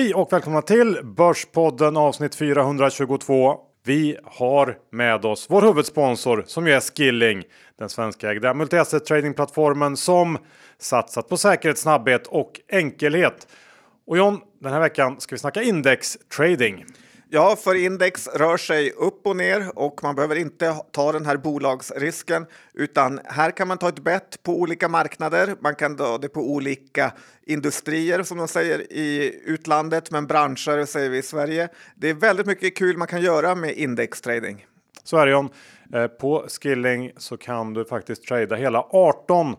Hej och välkomna till Börspodden avsnitt 422. Vi har med oss vår huvudsponsor som ju är Skilling, den svenska ägda multi-asset tradingplattformen som satsat på säkerhet, snabbhet och enkelhet. Och John, den här veckan ska vi snacka index trading. Ja, för index rör sig upp och ner och man behöver inte ta den här bolagsrisken utan här kan man ta ett bett på olika marknader. Man kan ta det på olika industrier som de säger i utlandet, men branscher säger vi i Sverige. Det är väldigt mycket kul man kan göra med indextrading. Så är det om. Eh, på Skilling så kan du faktiskt trada hela 18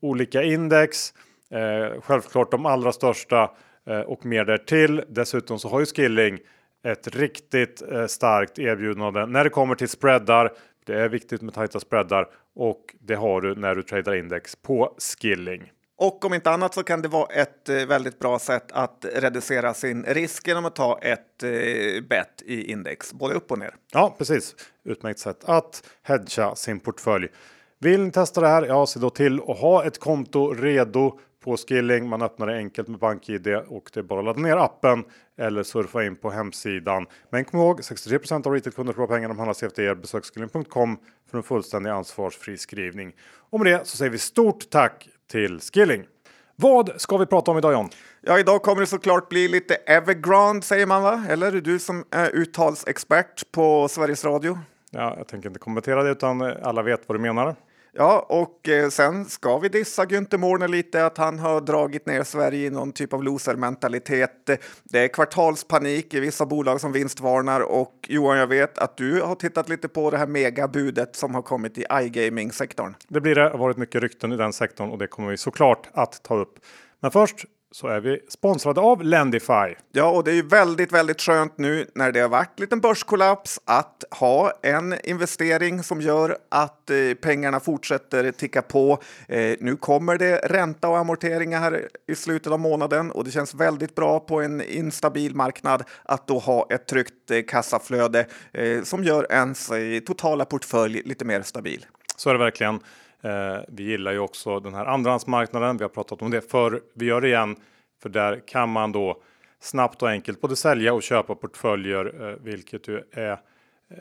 olika index. Eh, självklart de allra största eh, och mer därtill. Dessutom så har ju Skilling ett riktigt eh, starkt erbjudande när det kommer till spreadar. Det är viktigt med tajta spreadar och det har du när du tradar index på Skilling. Och om inte annat så kan det vara ett eh, väldigt bra sätt att reducera sin risk genom att ta ett eh, bet i index, både upp och ner. Ja, precis. Utmärkt sätt att hedga sin portfölj. Vill ni testa det här? Ja, se då till att ha ett konto redo på Skilling. Man öppnar det enkelt med BankID och det är bara att ladda ner appen eller surfa in på hemsidan. Men kom ihåg 63% av retailkunder förlorar pengar de handlar CFD. Besök skilling.com för en fullständig ansvarsfri skrivning. Och med det så säger vi stort tack till Skilling. Vad ska vi prata om idag John? Ja, idag kommer det såklart bli lite Evergrande säger man va? Eller du som är uttalsexpert på Sveriges Radio? Ja, jag tänker inte kommentera det utan alla vet vad du menar. Ja, och eh, sen ska vi dissa Günther Mårner lite att han har dragit ner Sverige i någon typ av losermentalitet. Det är kvartalspanik i vissa bolag som vinstvarnar och Johan, jag vet att du har tittat lite på det här megabudet som har kommit i iGaming-sektorn. Det blir det. Det har varit mycket rykten i den sektorn och det kommer vi såklart att ta upp. Men först så är vi sponsrade av Lendify. Ja, och det är ju väldigt, väldigt skönt nu när det har varit liten börskollaps att ha en investering som gör att eh, pengarna fortsätter ticka på. Eh, nu kommer det ränta och amorteringar här i slutet av månaden och det känns väldigt bra på en instabil marknad att då ha ett tryggt eh, kassaflöde eh, som gör ens eh, totala portfölj lite mer stabil. Så är det verkligen. Eh, vi gillar ju också den här andrahandsmarknaden. Vi har pratat om det för Vi gör det igen, för där kan man då snabbt och enkelt både sälja och köpa portföljer, eh, vilket ju är eh,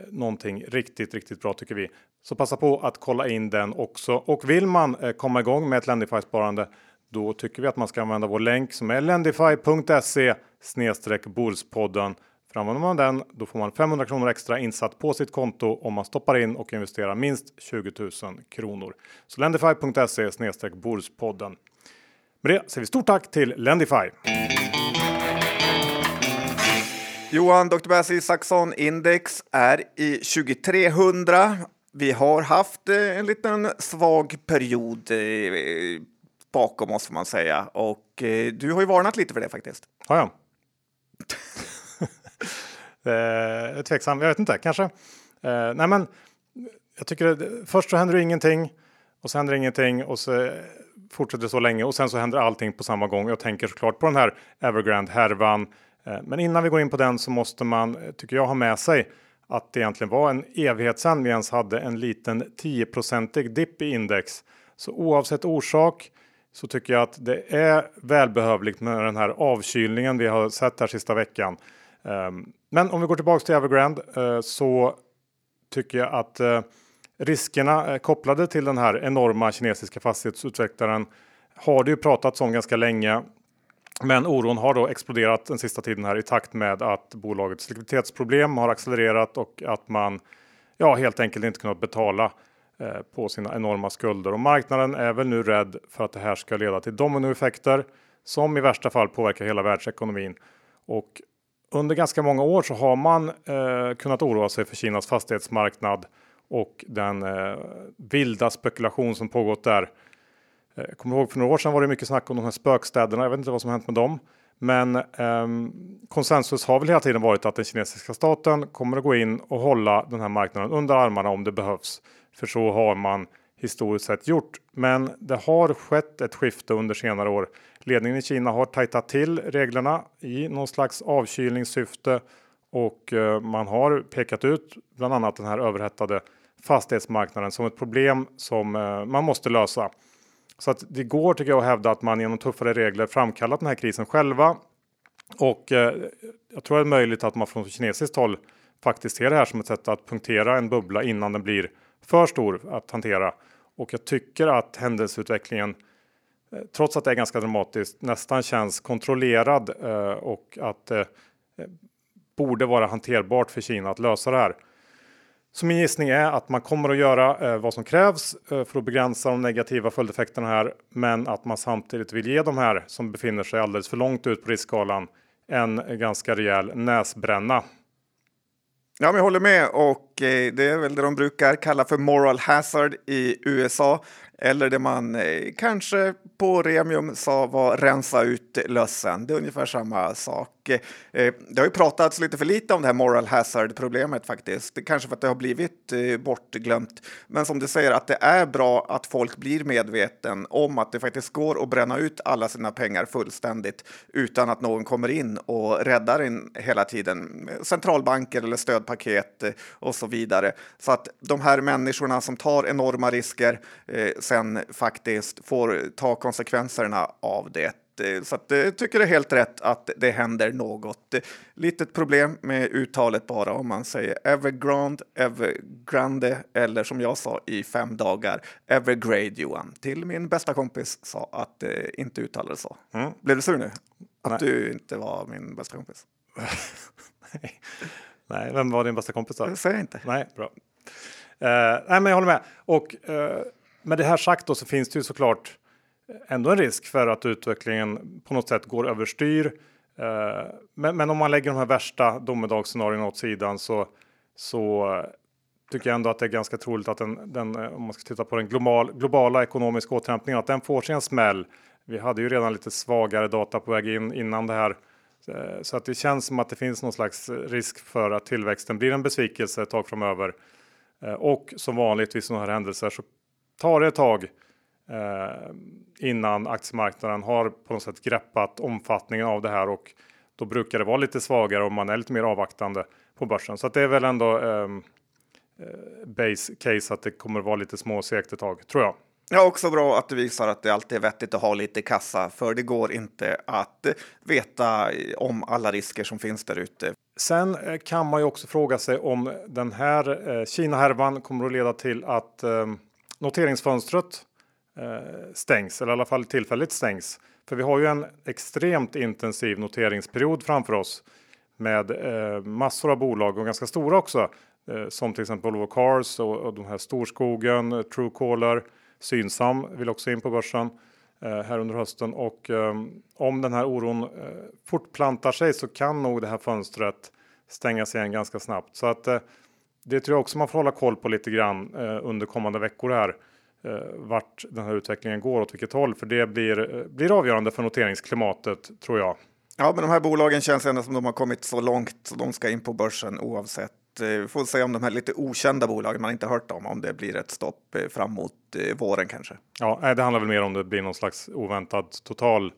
någonting riktigt, riktigt bra tycker vi. Så passa på att kolla in den också. Och vill man eh, komma igång med ett Lendify sparande, då tycker vi att man ska använda vår länk som är lendify.se snedstreck för använder man den, då får man 500 kronor extra insatt på sitt konto om man stoppar in och investerar minst 20 000 kronor. Så lendify.se snedstreck Bordspodden. Med det säger vi stort tack till Lendify. Johan, Dr. Bass Isaksson Index är i 2300. Vi har haft eh, en liten svag period eh, bakom oss får man säga och eh, du har ju varnat lite för det faktiskt. Har jag? eh, tveksam, jag vet inte, kanske. Eh, nej, men jag tycker att först så händer det ingenting och så händer ingenting och så fortsätter det så länge och sen så händer allting på samma gång. Jag tänker såklart på den här Evergrande härvan. Eh, men innan vi går in på den så måste man, tycker jag, ha med sig att det egentligen var en evighet sedan vi ens hade en liten 10-procentig dipp i index. Så oavsett orsak så tycker jag att det är välbehövligt med den här avkylningen vi har sett här sista veckan. Ehm, men om vi går tillbaks till Evergrande eh, så tycker jag att eh, riskerna eh, kopplade till den här enorma kinesiska fastighetsutvecklaren har det ju pratats om ganska länge. Men oron har då exploderat den sista tiden här i takt med att bolagets likviditetsproblem har accelererat och att man ja, helt enkelt inte kunnat betala eh, på sina enorma skulder. Och marknaden är väl nu rädd för att det här ska leda till dominoeffekter som i värsta fall påverkar hela världsekonomin. Och under ganska många år så har man eh, kunnat oroa sig för Kinas fastighetsmarknad och den eh, vilda spekulation som pågått där. Jag kommer ihåg för några år sedan var det mycket snack om de här spökstäderna. Jag vet inte vad som hänt med dem. Men eh, konsensus har väl hela tiden varit att den kinesiska staten kommer att gå in och hålla den här marknaden under armarna om det behövs. För så har man historiskt sett gjort. Men det har skett ett skifte under senare år. Ledningen i Kina har tajtat till reglerna i någon slags avkylningssyfte och eh, man har pekat ut bland annat den här överhettade fastighetsmarknaden som ett problem som eh, man måste lösa. Så att det går tycker jag att hävda att man genom tuffare regler framkallat den här krisen själva. Och eh, jag tror det är möjligt att man från kinesiskt håll faktiskt ser det här som ett sätt att punktera en bubbla innan den blir för stor att hantera. Och jag tycker att händelseutvecklingen, eh, trots att det är ganska dramatiskt, nästan känns kontrollerad eh, och att det borde vara hanterbart för Kina att lösa det här. Så min gissning är att man kommer att göra vad som krävs för att begränsa de negativa följdeffekterna här, men att man samtidigt vill ge de här som befinner sig alldeles för långt ut på riskskalan en ganska rejäl näsbränna. Ja, men jag håller med och Eh, det är väl det de brukar kalla för moral hazard i USA. Eller det man eh, kanske på Remium sa var rensa ut lössen. Det är ungefär samma sak. Eh, det har ju pratats lite för lite om det här moral hazard problemet faktiskt. Kanske för att det har blivit bortglömt. Men som du säger att det är bra att folk blir medveten om att det faktiskt går att bränna ut alla sina pengar fullständigt utan att någon kommer in och räddar in hela tiden. Centralbanker eller stödpaket och så vidare. Så att de här människorna som tar enorma risker sen faktiskt får ta konsekvenserna av det. Så att jag tycker det är helt rätt att det händer något. Litet problem med uttalet bara om man säger Evergrande, Evergrande eller som jag sa i fem dagar Evergrade Johan. Till min bästa kompis sa att det inte uttalades så. Mm. Blev du sur nu? Att Nej. du inte var min bästa kompis? Nej. Nej, vem var din bästa kompis då? Säg inte. Nej, bra. Uh, nej, men jag håller med. Och uh, med det här sagt då så finns det ju såklart ändå en risk för att utvecklingen på något sätt går överstyr. Eh, men, men om man lägger de här värsta domedagsscenarierna åt sidan så, så tycker jag ändå att det är ganska troligt att den, den om man ska titta på den global, globala ekonomiska återhämtningen, att den får sig en smäll. Vi hade ju redan lite svagare data på väg in innan det här. Eh, så att det känns som att det finns någon slags risk för att tillväxten blir en besvikelse ett tag framöver. Eh, och som vanligt vid sådana här händelser så tar det ett tag eh, innan aktiemarknaden har på något sätt greppat omfattningen av det här och då brukar det vara lite svagare om man är lite mer avvaktande på börsen. Så det är väl ändå base case att det kommer vara lite småsegt ett tag tror jag. Ja, också bra att du visar att det alltid är vettigt att ha lite kassa, för det går inte att veta om alla risker som finns där ute. Sen eh, kan man ju också fråga sig om den här eh, Kina-härvan kommer att leda till att eh, noteringsfönstret eh, stängs, eller i alla fall tillfälligt stängs. För vi har ju en extremt intensiv noteringsperiod framför oss med eh, massor av bolag och ganska stora också. Eh, som till exempel Volvo Cars och, och de här Storskogen, Truecaller, Synsam vill också in på börsen eh, här under hösten. Och eh, om den här oron eh, fortplantar sig så kan nog det här fönstret stängas igen ganska snabbt. Så att eh, det tror jag också man får hålla koll på lite grann eh, under kommande veckor här eh, vart den här utvecklingen går åt vilket håll. För det blir, eh, blir avgörande för noteringsklimatet tror jag. Ja, men de här bolagen känns ändå som de har kommit så långt så de ska in på börsen oavsett. Eh, vi får se om de här lite okända bolagen man inte hört om, om det blir ett stopp framåt fram mot eh, våren kanske. Ja, det handlar väl mer om det blir någon slags oväntad total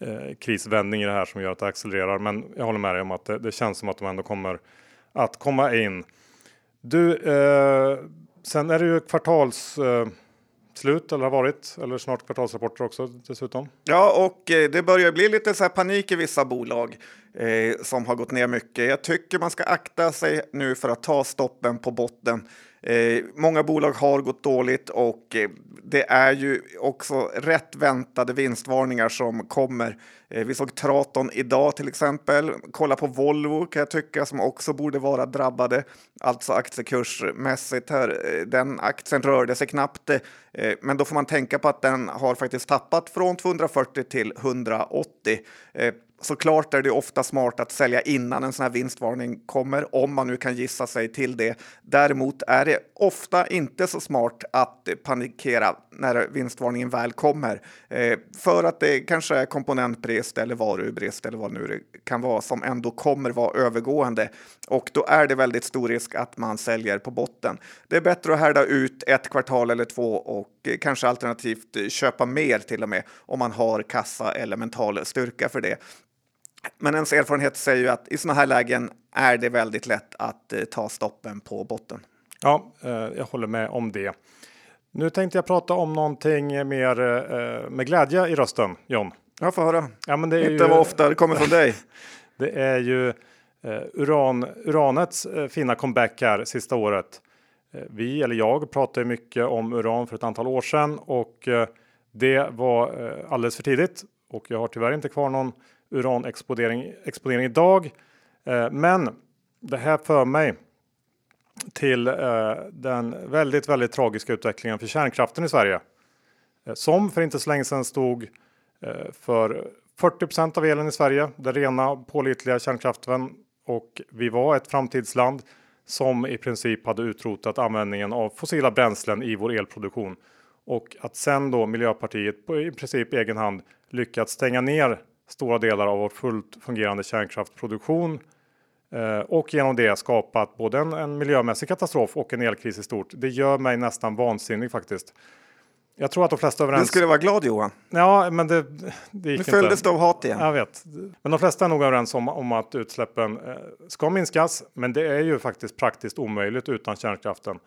eh, krisvändning i det här som gör att det accelererar. Men jag håller med dig om att det, det känns som att de ändå kommer att komma in. Du, eh, sen är det ju kvartals eh, slut eller har varit eller snart kvartalsrapporter också dessutom. Ja, och eh, det börjar bli lite så här panik i vissa bolag eh, som har gått ner mycket. Jag tycker man ska akta sig nu för att ta stoppen på botten. Eh, många bolag har gått dåligt och eh, det är ju också rätt väntade vinstvarningar som kommer. Eh, vi såg Traton idag till exempel. Kolla på Volvo kan jag tycka som också borde vara drabbade, alltså aktiekursmässigt här. Eh, den aktien rörde sig knappt, eh, eh, men då får man tänka på att den har faktiskt tappat från 240 till 180. Såklart är det ofta smart att sälja innan en sån här vinstvarning kommer, om man nu kan gissa sig till det. Däremot är det ofta inte så smart att panikera när vinstvarningen väl kommer, eh, för att det kanske är komponentbrist eller varubrist eller vad nu det kan vara som ändå kommer vara övergående. Och då är det väldigt stor risk att man säljer på botten. Det är bättre att härda ut ett kvartal eller två och eh, kanske alternativt eh, köpa mer till och med om man har kassa eller mental styrka för det. Men ens erfarenhet säger ju att i sådana här lägen är det väldigt lätt att eh, ta stoppen på botten. Ja, eh, jag håller med om det. Nu tänkte jag prata om någonting mer eh, med glädje i rösten, John. Jag får höra. Ja, men det är Inte ju, vad ofta det kommer från dig. Det är ju uran, uranets fina comeback här sista året. Vi, eller jag, pratade mycket om uran för ett antal år sedan och det var alldeles för tidigt. Och jag har tyvärr inte kvar någon uranexponering exponering idag. Eh, men det här för mig till eh, den väldigt, väldigt tragiska utvecklingen för kärnkraften i Sverige. Eh, som för inte så länge sedan stod för 40% av elen i Sverige, den rena pålitliga kärnkraften. Och vi var ett framtidsland som i princip hade utrotat användningen av fossila bränslen i vår elproduktion. Och att sen då Miljöpartiet på i princip egen hand lyckats stänga ner stora delar av vår fullt fungerande kärnkraftsproduktion eh, och genom det skapat både en, en miljömässig katastrof och en elkris i stort. Det gör mig nästan vansinnig faktiskt. Jag tror att de flesta är Du överens. skulle vara glad Johan. Ja, men det, det gick Nu följdes det av hat igen. Jag vet. Men de flesta är nog överens om, om att utsläppen eh, ska minskas. Men det är ju faktiskt praktiskt omöjligt utan kärnkraften.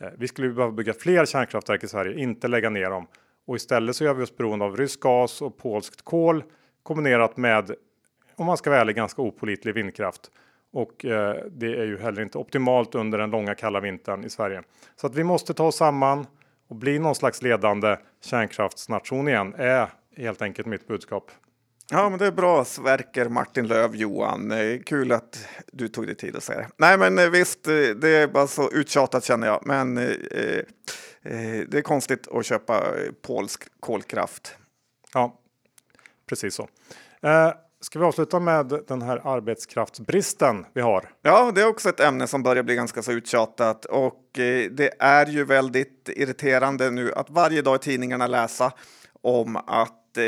Eh, vi skulle behöva bygga fler kärnkraftverk i Sverige, inte lägga ner dem. Och istället så gör vi oss beroende av rysk gas och polskt kol kombinerat med, om man ska vara ärlig, ganska opålitlig vindkraft. Och eh, det är ju heller inte optimalt under den långa kalla vintern i Sverige. Så att vi måste ta oss samman och bli någon slags ledande kärnkraftsnation igen är helt enkelt mitt budskap. Ja, men det är bra, Sverker Martin Löv, Johan. Eh, Kul att du tog dig tid att säga det. Nej, men eh, visst, eh, det är bara så uttjatat känner jag. Men eh, eh, det är konstigt att köpa eh, polsk kolkraft. Ja, precis så. Eh, ska vi avsluta med den här arbetskraftsbristen vi har? Ja, det är också ett ämne som börjar bli ganska så uttjatat och eh, det är ju väldigt irriterande nu att varje dag i tidningarna läsa om att eh,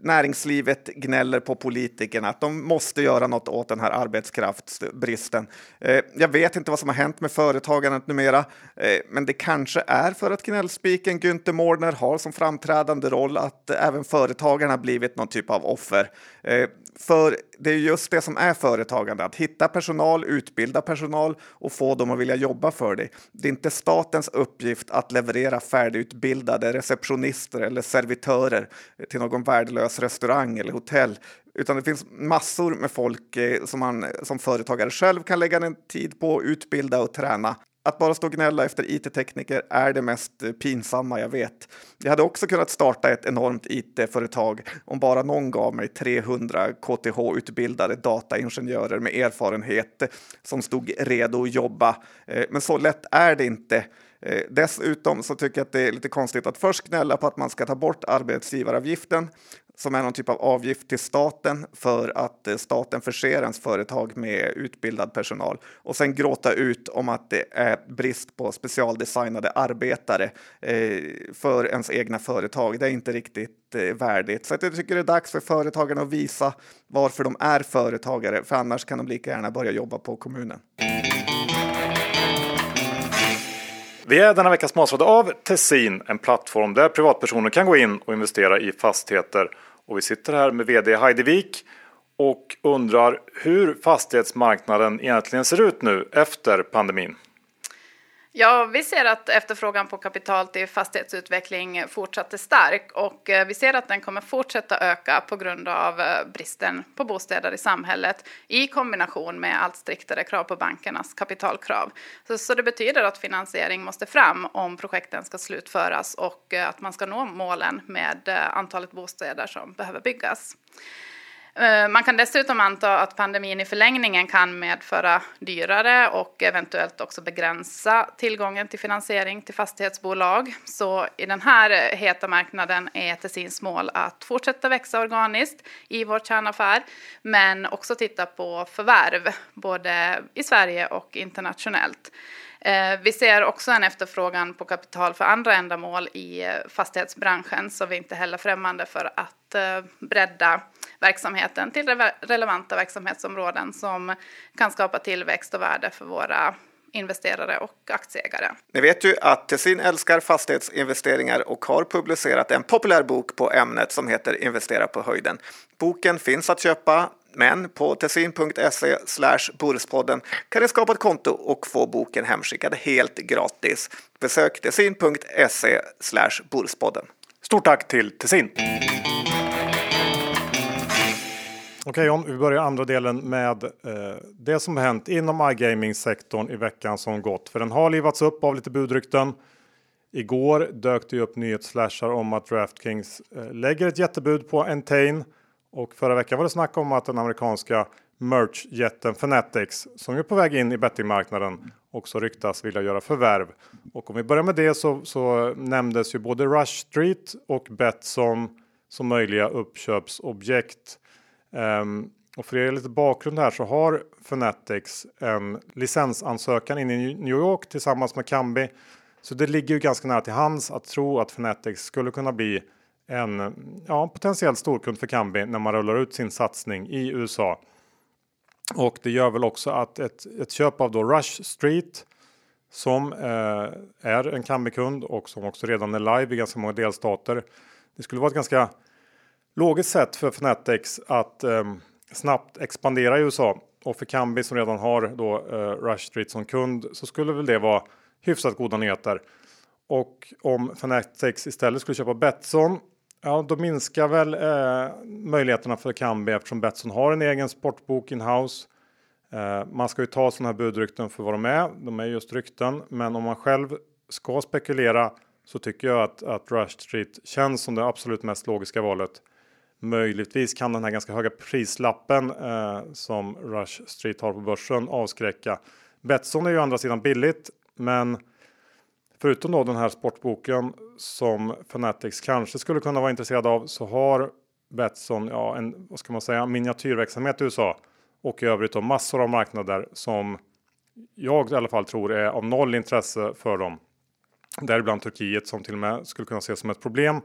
näringslivet gnäller på politikerna, att de måste göra något åt den här arbetskraftsbristen. Eh, jag vet inte vad som har hänt med företagandet numera, eh, men det kanske är för att gnällspiken Günther Mårder har som framträdande roll att eh, även företagarna blivit någon typ av offer. Eh, för det är just det som är företagande, att hitta personal, utbilda personal och få dem att vilja jobba för dig. Det är inte statens uppgift att leverera färdigutbildade receptionister eller servitörer till någon värdelös restaurang eller hotell, utan det finns massor med folk eh, som man som företagare själv kan lägga en tid på, utbilda och träna. Att bara stå och gnälla efter it-tekniker är det mest eh, pinsamma jag vet. Jag hade också kunnat starta ett enormt it-företag om bara någon gav mig 300 KTH-utbildade dataingenjörer med erfarenhet som stod redo att jobba. Eh, men så lätt är det inte. Eh, dessutom så tycker jag att det är lite konstigt att först gnälla på att man ska ta bort arbetsgivaravgiften som är någon typ av avgift till staten för att eh, staten förser ens företag med utbildad personal och sen gråta ut om att det är brist på specialdesignade arbetare eh, för ens egna företag. Det är inte riktigt eh, värdigt. Så jag tycker det är dags för företagarna att visa varför de är företagare, för annars kan de lika gärna börja jobba på kommunen. Vi är denna vecka sponsrade av Tessin, en plattform där privatpersoner kan gå in och investera i fastigheter. Och vi sitter här med vd Heidi Wik och undrar hur fastighetsmarknaden egentligen ser ut nu efter pandemin. Ja, vi ser att efterfrågan på kapital till fastighetsutveckling fortsatt är stark och eh, vi ser att den kommer fortsätta öka på grund av eh, bristen på bostäder i samhället i kombination med allt striktare krav på bankernas kapitalkrav. Så, så det betyder att finansiering måste fram om projekten ska slutföras och eh, att man ska nå målen med antalet bostäder som behöver byggas. Eh, man kan dessutom anta att pandemin i förlängningen kan medföra dyrare och eventuellt också begränsa tillgången till finansiering till fastighetsbolag. Så i den här eh, heta marknaden är Tessins mål att fortsätta växa organiskt i vår kärnaffär, men också titta på förvärv, både i Sverige och internationellt. Eh, vi ser också en efterfrågan på kapital för andra ändamål i fastighetsbranschen, så vi är inte heller främmande för att bredda verksamheten till relevanta verksamhetsområden som kan skapa tillväxt och värde för våra investerare och aktieägare. Ni vet ju att Tessin älskar fastighetsinvesteringar och har publicerat en populär bok på ämnet som heter Investera på höjden. Boken finns att köpa men på tessin.se Börspodden kan ni skapa ett konto och få boken hemskickad helt gratis. Besök tessin.se Börspodden. Stort tack till Tessin! Okej John, vi börjar andra delen med eh, det som har hänt inom iGaming-sektorn i veckan som gått. För den har livats upp av lite budrykten. Igår dök det upp nyhetsflashar om att DraftKings eh, lägger ett jättebud på Entain. Och förra veckan var det snack om att den amerikanska merch-jätten Fanatics som är på väg in i bettingmarknaden också ryktas vilja göra förvärv. Och om vi börjar med det så, så nämndes ju både Rush Street och Betsson som möjliga uppköpsobjekt. Um, och för att ge lite bakgrund här så har Fanatics en licensansökan in i New York tillsammans med Kambi. Så det ligger ju ganska nära till hands att tro att Fanatics skulle kunna bli en ja, potentiell storkund för Kambi när man rullar ut sin satsning i USA. Och det gör väl också att ett, ett köp av då Rush Street som eh, är en Kambi-kund och som också redan är live i ganska många delstater. Det skulle vara ett ganska logiskt sätt för Fnatex att eh, snabbt expandera i USA och för Kambi som redan har då eh, Rush Street som kund så skulle väl det vara hyfsat goda nyheter. Och om Fnatex istället skulle köpa Betsson Ja, då minskar väl eh, möjligheterna för Kambi eftersom Betsson har en egen sportbok in-house. Eh, man ska ju ta sådana här budrykten för vad de är. De är just rykten, men om man själv ska spekulera så tycker jag att, att Rush Street känns som det absolut mest logiska valet. Möjligtvis kan den här ganska höga prislappen eh, som Rush Street har på börsen avskräcka. Betsson är ju å andra sidan billigt, men Förutom då den här sportboken som Fanatics kanske skulle kunna vara intresserad av så har Betsson ja, en vad ska man säga, miniatyrverksamhet i USA och i övrigt då massor av marknader som jag i alla fall tror är av noll intresse för dem. Däribland Turkiet som till och med skulle kunna ses som ett problem.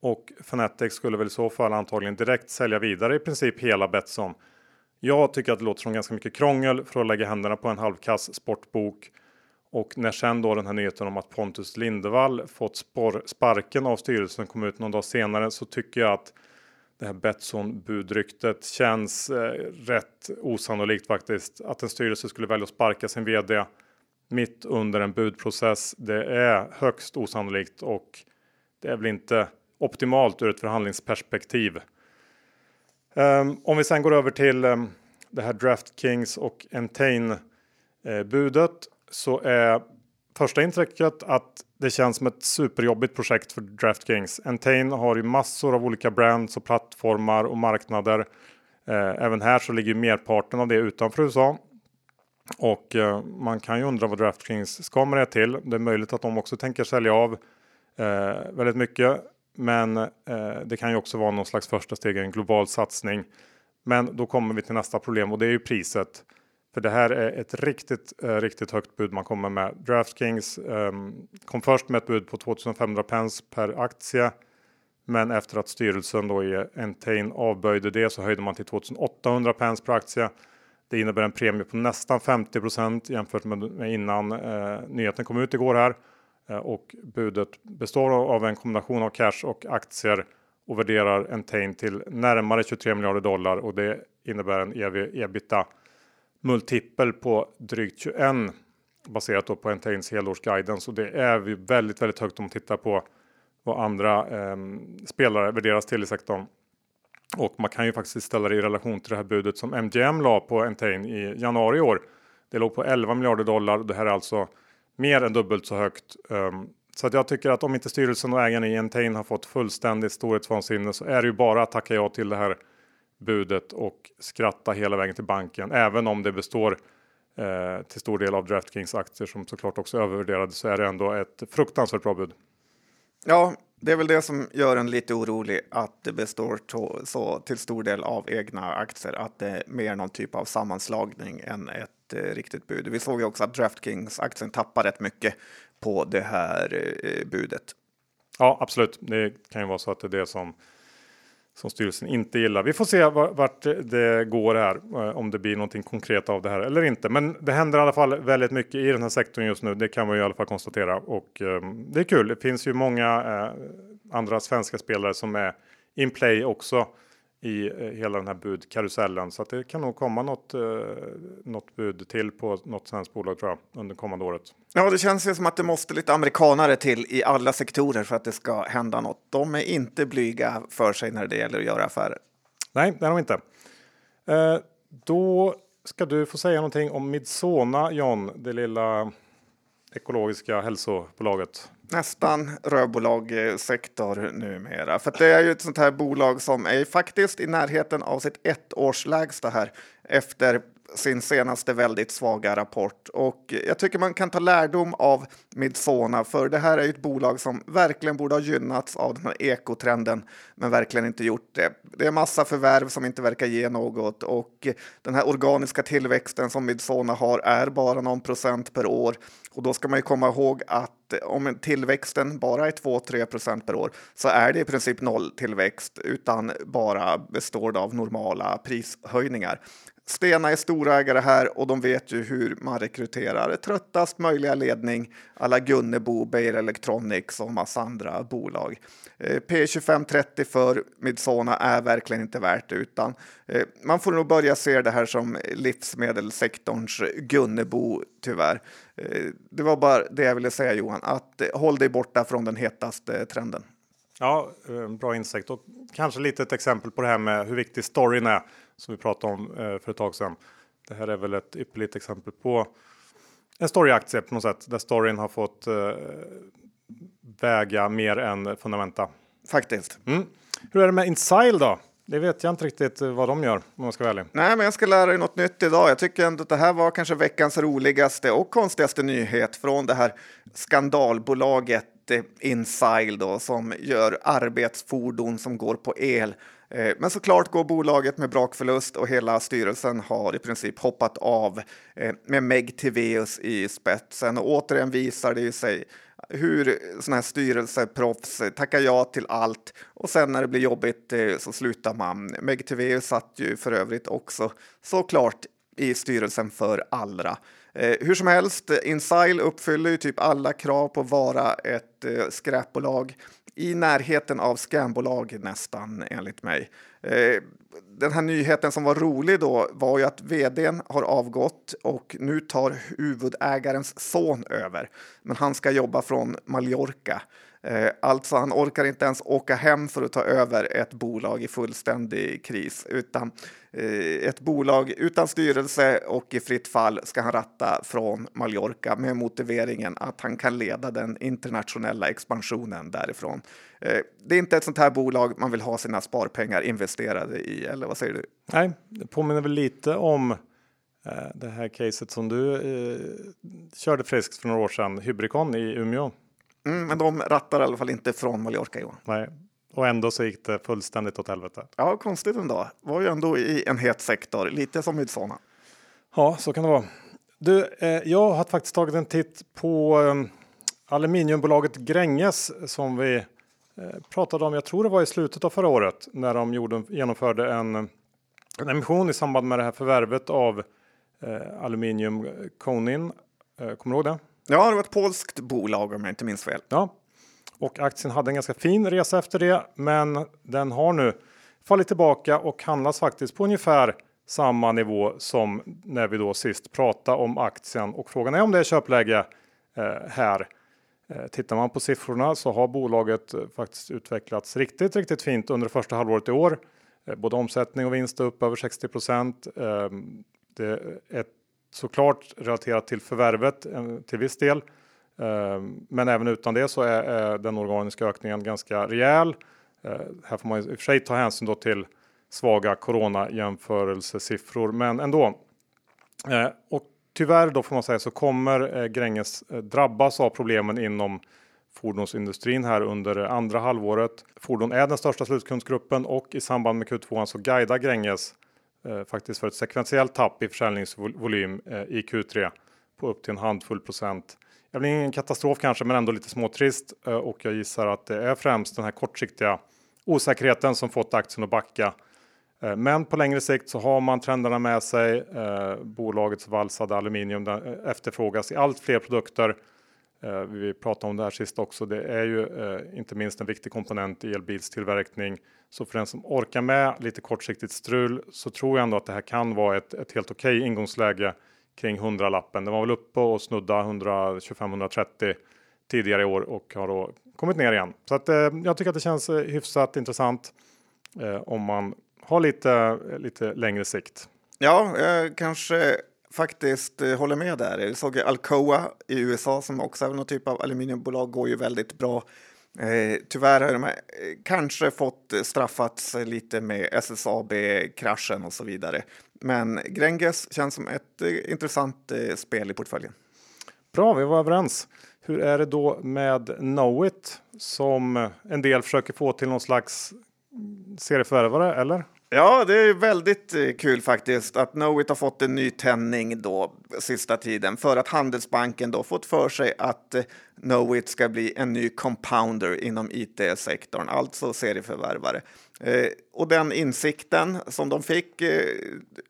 Och Fnatic skulle väl i så fall antagligen direkt sälja vidare i princip hela Betsson. Jag tycker att det låter som ganska mycket krångel för att lägga händerna på en halvkass sportbok och när sen då den här nyheten om att Pontus Lindevall fått spår, sparken av styrelsen kom ut någon dag senare så tycker jag att det här Betsson budryktet känns eh, rätt osannolikt faktiskt. Att en styrelse skulle välja att sparka sin vd mitt under en budprocess. Det är högst osannolikt och det är väl inte optimalt ur ett förhandlingsperspektiv. Ehm, om vi sen går över till ehm, det här DraftKings och Entain eh, budet så är första intrycket att det känns som ett superjobbigt projekt för DraftKings. Entain har ju massor av olika brands och plattformar och marknader. Eh, även här så ligger merparten av det utanför USA. Och eh, man kan ju undra vad DraftKings ska med det till. Det är möjligt att de också tänker sälja av väldigt mycket. Men eh, det kan ju också vara någon slags första steg i en global satsning. Men då kommer vi till nästa problem och det är ju priset. För det här är ett riktigt, eh, riktigt högt bud man kommer med. DraftKings eh, kom först med ett bud på 2500 pence per aktie. Men efter att styrelsen då i Entain avböjde det så höjde man till 2800 pence per aktie. Det innebär en premie på nästan 50% jämfört med innan eh, nyheten kom ut igår här. Eh, och budet består av en kombination av cash och aktier och värderar Entain till närmare 23 miljarder dollar och det innebär en EV ebita multipel på drygt 21 baserat då på Entains helårsguidance och det är väldigt, väldigt högt om man tittar på vad andra eh, spelare värderas till i sektorn. Och man kan ju faktiskt ställa det i relation till det här budet som MGM la på Entain i januari i år. Det låg på 11 miljarder dollar. Det här är alltså mer än dubbelt så högt. Um, så att jag tycker att om inte styrelsen och ägarna i Entain har fått fullständigt storhetsvansinne så är det ju bara att tacka ja till det här budet och skratta hela vägen till banken. Även om det består eh, till stor del av DraftKings aktier som såklart också är övervärderade så är det ändå ett fruktansvärt bra bud. Ja, det är väl det som gör en lite orolig att det består to, så till stor del av egna aktier, att det är mer någon typ av sammanslagning än ett eh, riktigt bud. Vi såg ju också att DraftKings aktien tappar rätt mycket på det här eh, budet. Ja, absolut. Det kan ju vara så att det är det som som styrelsen inte gillar. Vi får se vart det går här, eh, om det blir någonting konkret av det här eller inte. Men det händer i alla fall väldigt mycket i den här sektorn just nu. Det kan man ju i alla fall konstatera och um, det är kul. Det finns ju många uh, andra svenska spelare som är in play också i uh, hela den här budkarusellen så att det kan nog komma något, uh, något bud till på något svenskt bolag tror jag under kommande året. Ja, det känns ju som att det måste lite amerikanare till i alla sektorer för att det ska hända något. De är inte blyga för sig när det gäller att göra affärer. Nej, det är de inte. Eh, då ska du få säga någonting om Midsona John, det lilla ekologiska hälsobolaget. Nästan rödbolagssektor numera. För det är ju ett sånt här bolag som är faktiskt i närheten av sitt ettårslägsta här efter sin senaste väldigt svaga rapport. Och jag tycker man kan ta lärdom av Midsona, för det här är ett bolag som verkligen borde ha gynnats av den här ekotrenden, men verkligen inte gjort det. Det är massa förvärv som inte verkar ge något och den här organiska tillväxten som Midsona har är bara någon procent per år. Och då ska man ju komma ihåg att om tillväxten bara är 2-3 procent per år så är det i princip noll tillväxt utan bara består av normala prishöjningar. Stena är storägare här och de vet ju hur man rekryterar tröttast möjliga ledning alla Gunnebo, Beijer Electronics och massa andra bolag. Eh, P2530 för Midsona är verkligen inte värt det utan eh, man får nog börja se det här som livsmedelssektorns Gunnebo tyvärr. Eh, det var bara det jag ville säga Johan, att eh, håll dig borta från den hetaste trenden. Ja, eh, bra insikt och kanske lite ett exempel på det här med hur viktig storyn är som vi pratade om eh, för ett tag sedan. Det här är väl ett ypperligt exempel på en storyaktie på något sätt där storyn har fått eh, väga mer än fundamenta. Faktiskt. Mm. Hur är det med Insile då? Det vet jag inte riktigt vad de gör om man ska vara ärlig. Nej, men jag ska lära dig något nytt idag. Jag tycker ändå att det här var kanske veckans roligaste och konstigaste nyhet från det här skandalbolaget Insile då, som gör arbetsfordon som går på el. Eh, men såklart går bolaget med brakförlust och hela styrelsen har i princip hoppat av eh, med Meg Tiveus i spetsen. Och återigen visar det sig hur sådana här styrelseproffs tackar ja till allt och sen när det blir jobbigt eh, så slutar man. Meg Tiveus satt ju för övrigt också såklart i styrelsen för Allra. Eh, hur som helst, Insile uppfyller ju typ alla krav på att vara ett eh, skräpbolag i närheten av scambolag nästan enligt mig. Eh, den här nyheten som var rolig då var ju att vdn har avgått och nu tar huvudägarens son över. Men han ska jobba från Mallorca. Eh, alltså, han orkar inte ens åka hem för att ta över ett bolag i fullständig kris, utan eh, ett bolag utan styrelse och i fritt fall ska han ratta från Mallorca med motiveringen att han kan leda den internationella expansionen därifrån. Eh, det är inte ett sånt här bolag man vill ha sina sparpengar investerade i, eller vad säger du? Nej, det påminner väl lite om det här caset som du eh, körde friskt för några år sedan, Hybricon i Umeå. Mm, men de rattar i alla fall inte från Mallorca Johan. Nej, och ändå så gick det fullständigt åt helvete. Ja, konstigt ändå. Var ju ändå i en het sektor, lite som Midsona. Ja, så kan det vara. Du, eh, jag har faktiskt tagit en titt på eh, aluminiumbolaget Gränges som vi eh, pratade om. Jag tror det var i slutet av förra året när de gjorde, genomförde en, en emission i samband med det här förvärvet av eh, Aluminium Konin. Eh, kommer du ihåg det? Ja, det var ett polskt bolag om jag inte minns fel. Ja, och aktien hade en ganska fin resa efter det, men den har nu fallit tillbaka och handlas faktiskt på ungefär samma nivå som när vi då sist pratade om aktien och frågan är om det är köpläge eh, här. Eh, tittar man på siffrorna så har bolaget eh, faktiskt utvecklats riktigt, riktigt fint under första halvåret i år. Eh, både omsättning och vinst är upp över 60 procent. Ehm, det är ett såklart relaterat till förvärvet eh, till viss del. Eh, men även utan det så är den organiska ökningen ganska rejäl. Eh, här får man i och för sig ta hänsyn då till svaga corona jämförelsesiffror, men ändå. Och tyvärr då får man säga så kommer Gränges drabbas av problemen inom fordonsindustrin här under andra halvåret. Fordon är den största slutkundsgruppen och i samband med Q2 så guidar Gränges eh, Eh, faktiskt för ett sekventiellt tapp i försäljningsvolym eh, i Q3 på upp till en handfull procent. Det blir ingen katastrof kanske, men ändå lite småtrist eh, och jag gissar att det är främst den här kortsiktiga osäkerheten som fått aktien att backa. Men på längre sikt så har man trenderna med sig. Bolagets valsade aluminium efterfrågas i allt fler produkter. Eh, vi pratade om det här sist också. Det är ju eh, inte minst en viktig komponent i elbilstillverkning så för den som orkar med lite kortsiktigt strul så tror jag ändå att det här kan vara ett, ett helt okej okay ingångsläge kring 100 lappen. Den var väl uppe och snudda 125-130 tidigare i år och har då kommit ner igen. Så att, eh, jag tycker att det känns hyfsat intressant om man har lite, lite längre sikt. Ja, eh, kanske faktiskt eh, håller med där. Vi såg Alcoa i USA som också är någon typ av aluminiumbolag går ju väldigt bra. Eh, tyvärr har de eh, kanske fått eh, straffats lite med SSAB-kraschen och så vidare. Men Gränges känns som ett eh, intressant eh, spel i portföljen. Bra, vi var överens. Hur är det då med Knowit som en del försöker få till någon slags serieförvärvare, eller? Ja, det är väldigt eh, kul faktiskt att Knowit har fått en ny tändning då sista tiden för att Handelsbanken då fått för sig att eh, Knowit ska bli en ny compounder inom IT-sektorn, alltså serieförvärvare. Eh, och den insikten som de fick eh,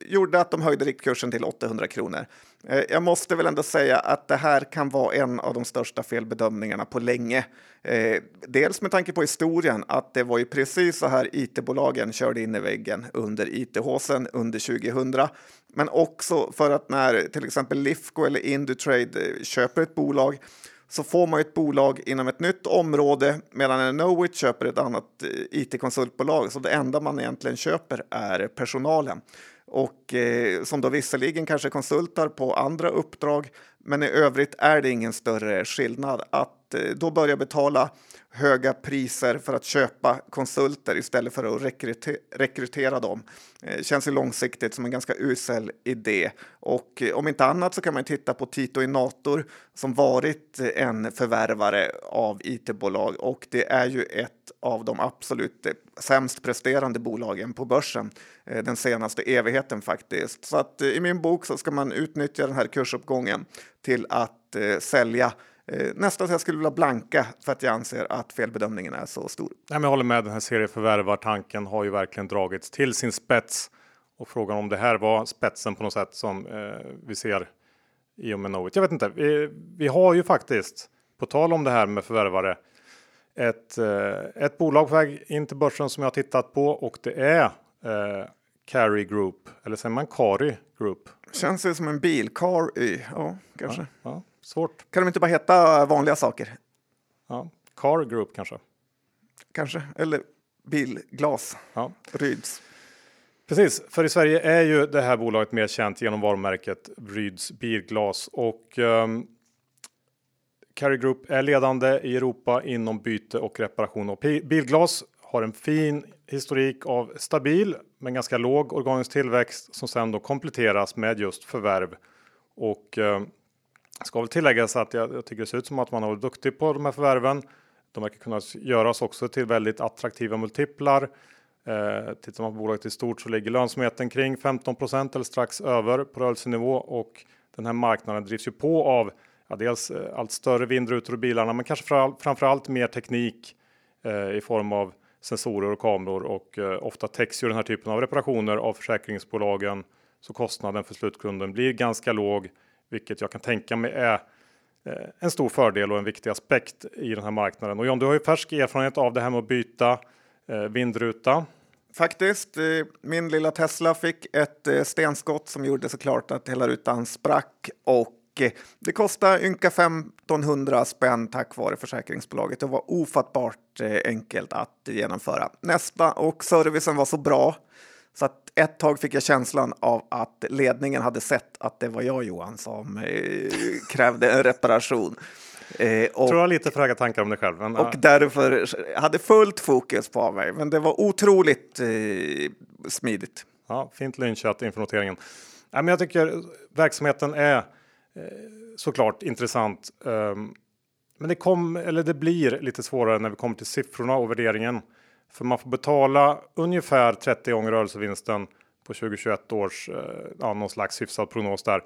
gjorde att de höjde riktkursen till 800 kronor. Eh, jag måste väl ändå säga att det här kan vara en av de största felbedömningarna på länge. Eh, dels med tanke på historien, att det var ju precis så här IT-bolagen körde in i väggen under IT-håsen under 2000. Men också för att när till exempel Lifco eller Indutrade eh, köper ett bolag så får man ett bolag inom ett nytt område medan en Knowit köper ett annat IT-konsultbolag. Så det enda man egentligen köper är personalen och eh, som då visserligen kanske konsultar på andra uppdrag. Men i övrigt är det ingen större skillnad att eh, då börja betala höga priser för att köpa konsulter istället för att rekrytera, rekrytera dem. Eh, känns ju långsiktigt som en ganska usel idé. Och eh, om inte annat så kan man titta på Tito Inator som varit eh, en förvärvare av it-bolag och det är ju ett av de absolut eh, sämst presterande bolagen på börsen eh, den senaste evigheten faktiskt. Så att eh, i min bok så ska man utnyttja den här kursuppgången till att sälja Eh, nästan så jag skulle vilja blanka för att jag anser att felbedömningen är så stor. Nej, jag håller med. Den här serieförvärvartanken har ju verkligen dragits till sin spets och frågan om det här var spetsen på något sätt som eh, vi ser i och med Knowit. Jag vet inte. Vi, vi har ju faktiskt på tal om det här med förvärvare ett, eh, ett bolag på väg in till börsen som jag har tittat på och det är eh, Carry Group eller säger man Cari Group? Känns det som en bil? Car y, ja kanske. Ja, ja. Svårt. Kan de inte bara heta vanliga saker? Ja, Car Group kanske. Kanske, eller bilglas. Ja. Ryds. Precis, för i Sverige är ju det här bolaget mer känt genom varumärket Ryds bilglas och um, Carry Group är ledande i Europa inom byte och reparation av bilglas. Har en fin historik av stabil men ganska låg organisk tillväxt som sedan då kompletteras med just förvärv och um, Ska väl tilläggas att jag, jag, tycker det ser ut som att man har varit duktig på de här förvärven. De verkar kunna göras också till väldigt attraktiva multiplar. Eh, tittar man på bolaget i stort så ligger lönsamheten kring 15 eller strax över på rörelsenivå och den här marknaden drivs ju på av ja, dels eh, allt större vindrutor och bilarna, men kanske framför allt mer teknik eh, i form av sensorer och kameror och eh, ofta täcks ju den här typen av reparationer av försäkringsbolagen så kostnaden för slutkunden blir ganska låg vilket jag kan tänka mig är eh, en stor fördel och en viktig aspekt i den här marknaden. Och John, du har ju färsk erfarenhet av det här med att byta eh, vindruta. Faktiskt, eh, min lilla Tesla fick ett stenskott som gjorde såklart att hela rutan sprack och det kostade ynka 1500 spänn tack vare försäkringsbolaget. Det var ofattbart enkelt att genomföra. Nästa och servicen var så bra så att ett tag fick jag känslan av att ledningen hade sett att det var jag Johan som eh, krävde en reparation. Eh, och, tror jag lite för höga tankar om dig själv. Men, och därför hade fullt fokus på mig. Men det var otroligt eh, smidigt. Ja, fint lynchat inför noteringen. Ja, men jag tycker verksamheten är eh, såklart intressant. Um, men det, kom, eller det blir lite svårare när vi kommer till siffrorna och värderingen. För man får betala ungefär 30 gånger rörelsevinsten på 2021 års eh, ja, någon slags hyfsad prognos där.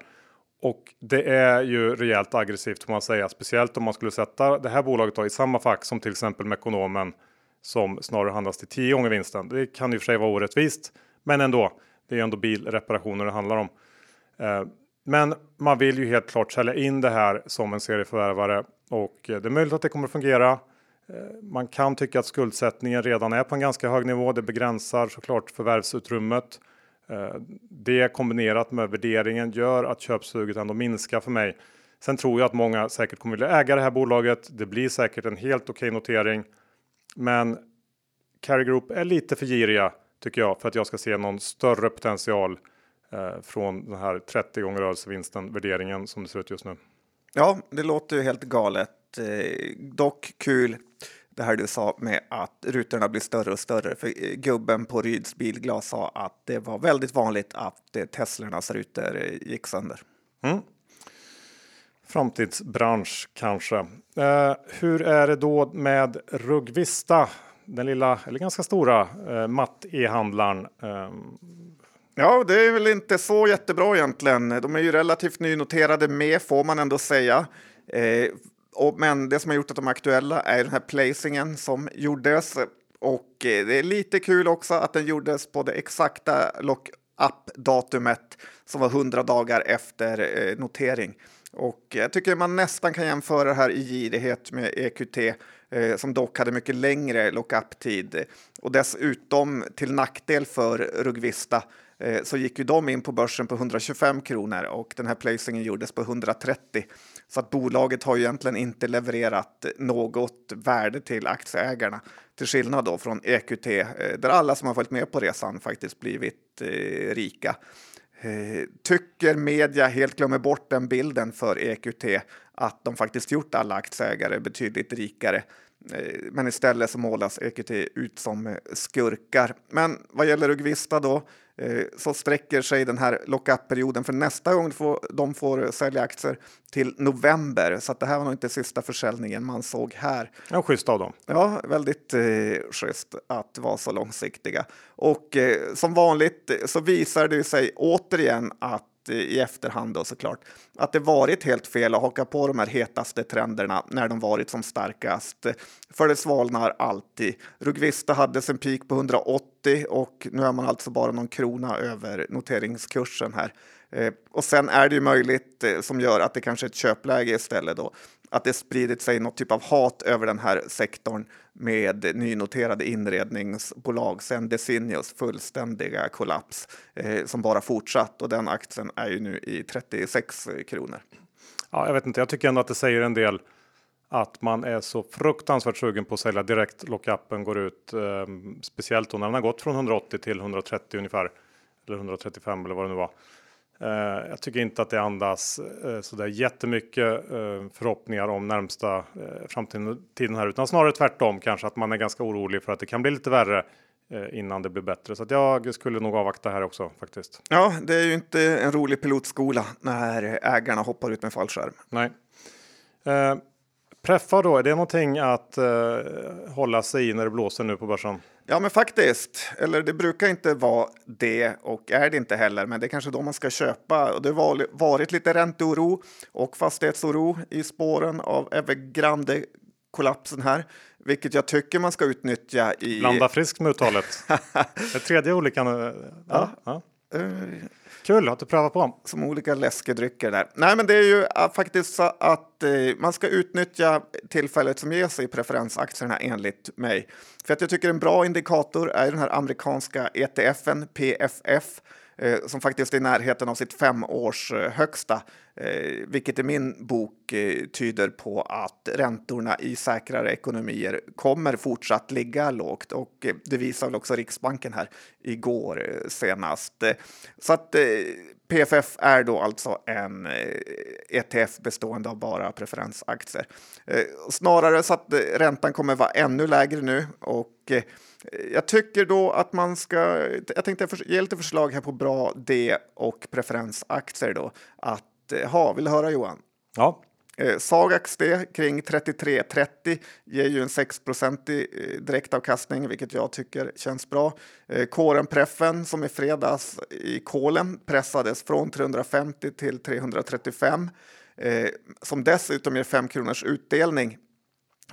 Och det är ju rejält aggressivt får man säga, speciellt om man skulle sätta det här bolaget då i samma fack som till exempel Mekonomen som snarare handlas till 10 gånger vinsten. Det kan i och för sig vara orättvist, men ändå. Det är ju ändå bilreparationer det handlar om. Eh, men man vill ju helt klart sälja in det här som en serieförvärvare och eh, det är möjligt att det kommer fungera. Man kan tycka att skuldsättningen redan är på en ganska hög nivå. Det begränsar såklart förvärvsutrymmet. Eh, det kombinerat med värderingen gör att köpsuget ändå minskar för mig. Sen tror jag att många säkert kommer vilja äga det här bolaget. Det blir säkert en helt okej okay notering. Men Carry Group är lite för giriga tycker jag för att jag ska se någon större potential eh, från den här 30 gånger rörelsevinsten värderingen som det ser ut just nu. Ja, det låter ju helt galet. Eh, dock kul det här du sa med att rutorna blir större och större. För gubben på Ryds bilglas sa att det var väldigt vanligt att eh, Teslornas rutor eh, gick sönder. Mm. Framtidsbransch kanske. Eh, hur är det då med Rugvista? Den lilla, eller ganska stora, eh, matt-e-handlaren. Eh, Ja, det är väl inte så jättebra egentligen. De är ju relativt nynoterade med, får man ändå säga. Eh, och, men det som har gjort att de är aktuella är den här placingen som gjordes. Och eh, det är lite kul också att den gjordes på det exakta lock-up-datumet som var 100 dagar efter eh, notering. Och jag tycker man nästan kan jämföra det här i girighet med EQT eh, som dock hade mycket längre lock-up-tid. Och dessutom till nackdel för Rugvista eh, så gick ju de in på börsen på 125 kronor och den här placingen gjordes på 130. Så att bolaget har ju egentligen inte levererat något värde till aktieägarna till skillnad då från EQT eh, där alla som har följt med på resan faktiskt blivit eh, rika. Eh, tycker media helt glömmer bort den bilden för EQT att de faktiskt gjort alla aktieägare betydligt rikare. Eh, men istället så målas EQT ut som eh, skurkar. Men vad gäller Ugvista då så sträcker sig den här lockup-perioden för nästa gång de får sälja aktier till november. Så det här var nog inte sista försäljningen man såg här. Ja, schysst av dem. Ja, väldigt eh, schysst att vara så långsiktiga. Och eh, som vanligt så visar det sig återigen att Eh, i efterhand då såklart, att det varit helt fel att haka på de här hetaste trenderna när de varit som starkast. För det svalnar alltid. Rugvista hade sin peak på 180 och nu är man alltså bara någon krona över noteringskursen här. Eh, och sen är det ju möjligt eh, som gör att det kanske är ett köpläge istället då att det spridit sig något typ av hat över den här sektorn med nynoterade inredningsbolag sen Designios fullständiga kollaps eh, som bara fortsatt och den aktien är ju nu i 36 kronor. Ja, jag vet inte, jag tycker ändå att det säger en del att man är så fruktansvärt sugen på att sälja direkt lockupen går ut. Eh, speciellt då när den har gått från 180 till 130 ungefär. Eller 135 eller vad det nu var. Eh, jag tycker inte att det andas eh, så där jättemycket eh, förhoppningar om närmsta framtiden här, utan snarare tvärtom kanske att man är ganska orolig för att det kan bli lite värre innan det blir bättre. Så att jag skulle nog avvakta här också faktiskt. Ja, det är ju inte en rolig pilotskola när ägarna hoppar ut med fallskärm. Nej. Eh, preffa då, är det någonting att eh, hålla sig i när det blåser nu på börsen? Ja, men faktiskt. Eller det brukar inte vara det och är det inte heller, men det är kanske då man ska köpa. Och det har varit lite ränteoro och fastighetsoro i spåren av Evergrande kollapsen här, vilket jag tycker man ska utnyttja i. Blanda friskt med uttalet. det tredje olika. Ja, ja. ja. Kul att du prövar på. Som olika läskedrycker där. Nej, men det är ju äh, faktiskt så att eh, man ska utnyttja tillfället som ges i preferensaktierna enligt mig. För att jag tycker en bra indikator är den här amerikanska ETFen PFF Eh, som faktiskt är i närheten av sitt femårs eh, högsta, eh, vilket i min bok eh, tyder på att räntorna i säkrare ekonomier kommer fortsatt ligga lågt och eh, det visar väl också Riksbanken här igår eh, senast. Eh, så att eh, PFF är då alltså en ETF bestående av bara preferensaktier. Snarare så att räntan kommer vara ännu lägre nu och jag tycker då att man ska, jag tänkte ge lite förslag här på bra D och preferensaktier då. Att eh, ha, vill du höra Johan? Ja. Eh, Sagax D kring 33,30 ger ju en 6 i eh, direktavkastning, vilket jag tycker känns bra. Eh, Kåren Preffen som i fredags i kolen pressades från 350 till 335 eh, som dessutom ger 5 kronors utdelning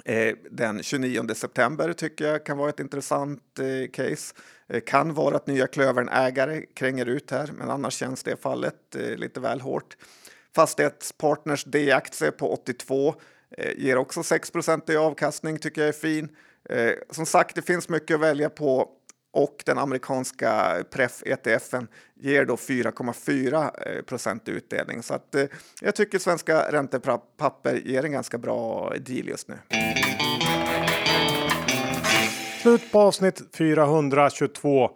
Eh, den 29 september tycker jag kan vara ett intressant eh, case. Eh, kan vara att nya Klövern ägare kränger ut här, men annars känns det fallet lite väl hårt. Fastighetspartners D-aktie på 82 ger också 6 i avkastning, tycker jag är fin. som sagt, det finns mycket att välja på och den amerikanska pref-ETFen ger då 4,4 eh, procent utdelning. Så att, eh, jag tycker svenska räntepapper ger en ganska bra deal just nu. Slut på avsnitt 422.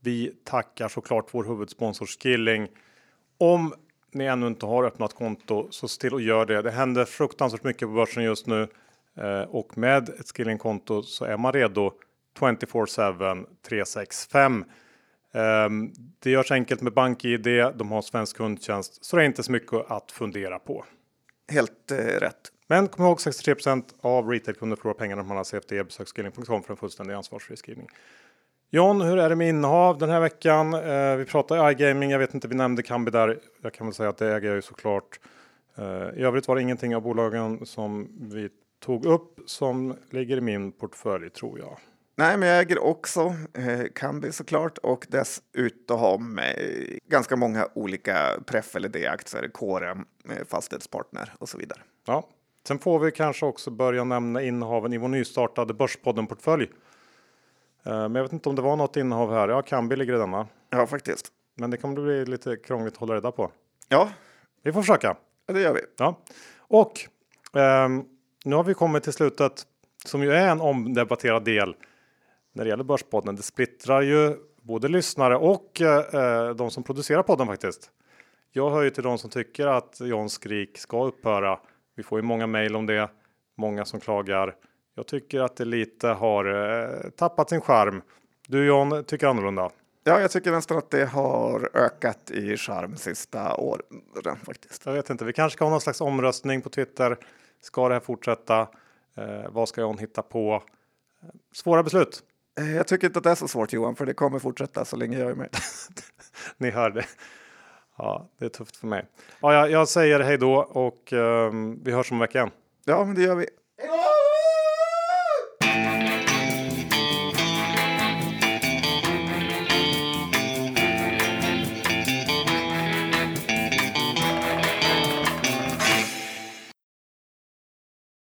Vi tackar såklart vår huvudsponsor Skilling. Om ni ännu inte har öppnat konto så se till att göra det. Det händer fruktansvärt mycket på börsen just nu eh, och med ett Skilling-konto så är man redo 24-7 365. Um, det görs enkelt med BankID. De har svensk kundtjänst så det är inte så mycket att fundera på. Helt eh, rätt. Men kom ihåg 63% av retailkunder förlorar pengar när man har CFD. Besök skilling.com för en fullständig ansvarsfri skrivning. John, hur är det med innehav den här veckan? Eh, vi pratar iGaming. Jag vet inte, vi nämnde Kambi där. Jag kan väl säga att det äger jag ju såklart. Eh, I övrigt var det ingenting av bolagen som vi tog upp som ligger i min portfölj tror jag. Nej, men jag äger också eh, Kambi såklart och dessutom eh, ganska många olika Pref eller D-aktier, KRM, eh, Fastighetspartner och så vidare. Ja, sen får vi kanske också börja nämna innehaven i vår nystartade Börspodden-portfölj. Eh, men jag vet inte om det var något innehav här. Ja, Kambi ligger i denna. Ja, faktiskt. Men det kommer bli lite krångligt att hålla reda på. Ja, Vi får försöka. ja, det gör vi. Ja, och ehm, nu har vi kommit till slutet som ju är en omdebatterad del när det gäller Börspodden. Det splittrar ju både lyssnare och eh, de som producerar podden faktiskt. Jag hör ju till de som tycker att John Skrik ska upphöra. Vi får ju många mejl om det, många som klagar. Jag tycker att det lite har eh, tappat sin charm. Du John tycker annorlunda. Ja, jag tycker nästan att det har ökat i charm sista åren faktiskt. Jag vet inte, vi kanske ska ha någon slags omröstning på Twitter. Ska det här fortsätta? Eh, vad ska John hitta på? Svåra beslut. Eh, Jag tycker inte att det är så svårt Johan, för det kommer fortsätta så länge jag är med. Ni hör det. Ja, det är tufft för mig. Ja, jag, jag säger hej då och ehm, vi hörs om en vecka igen. Ja, men det gör vi.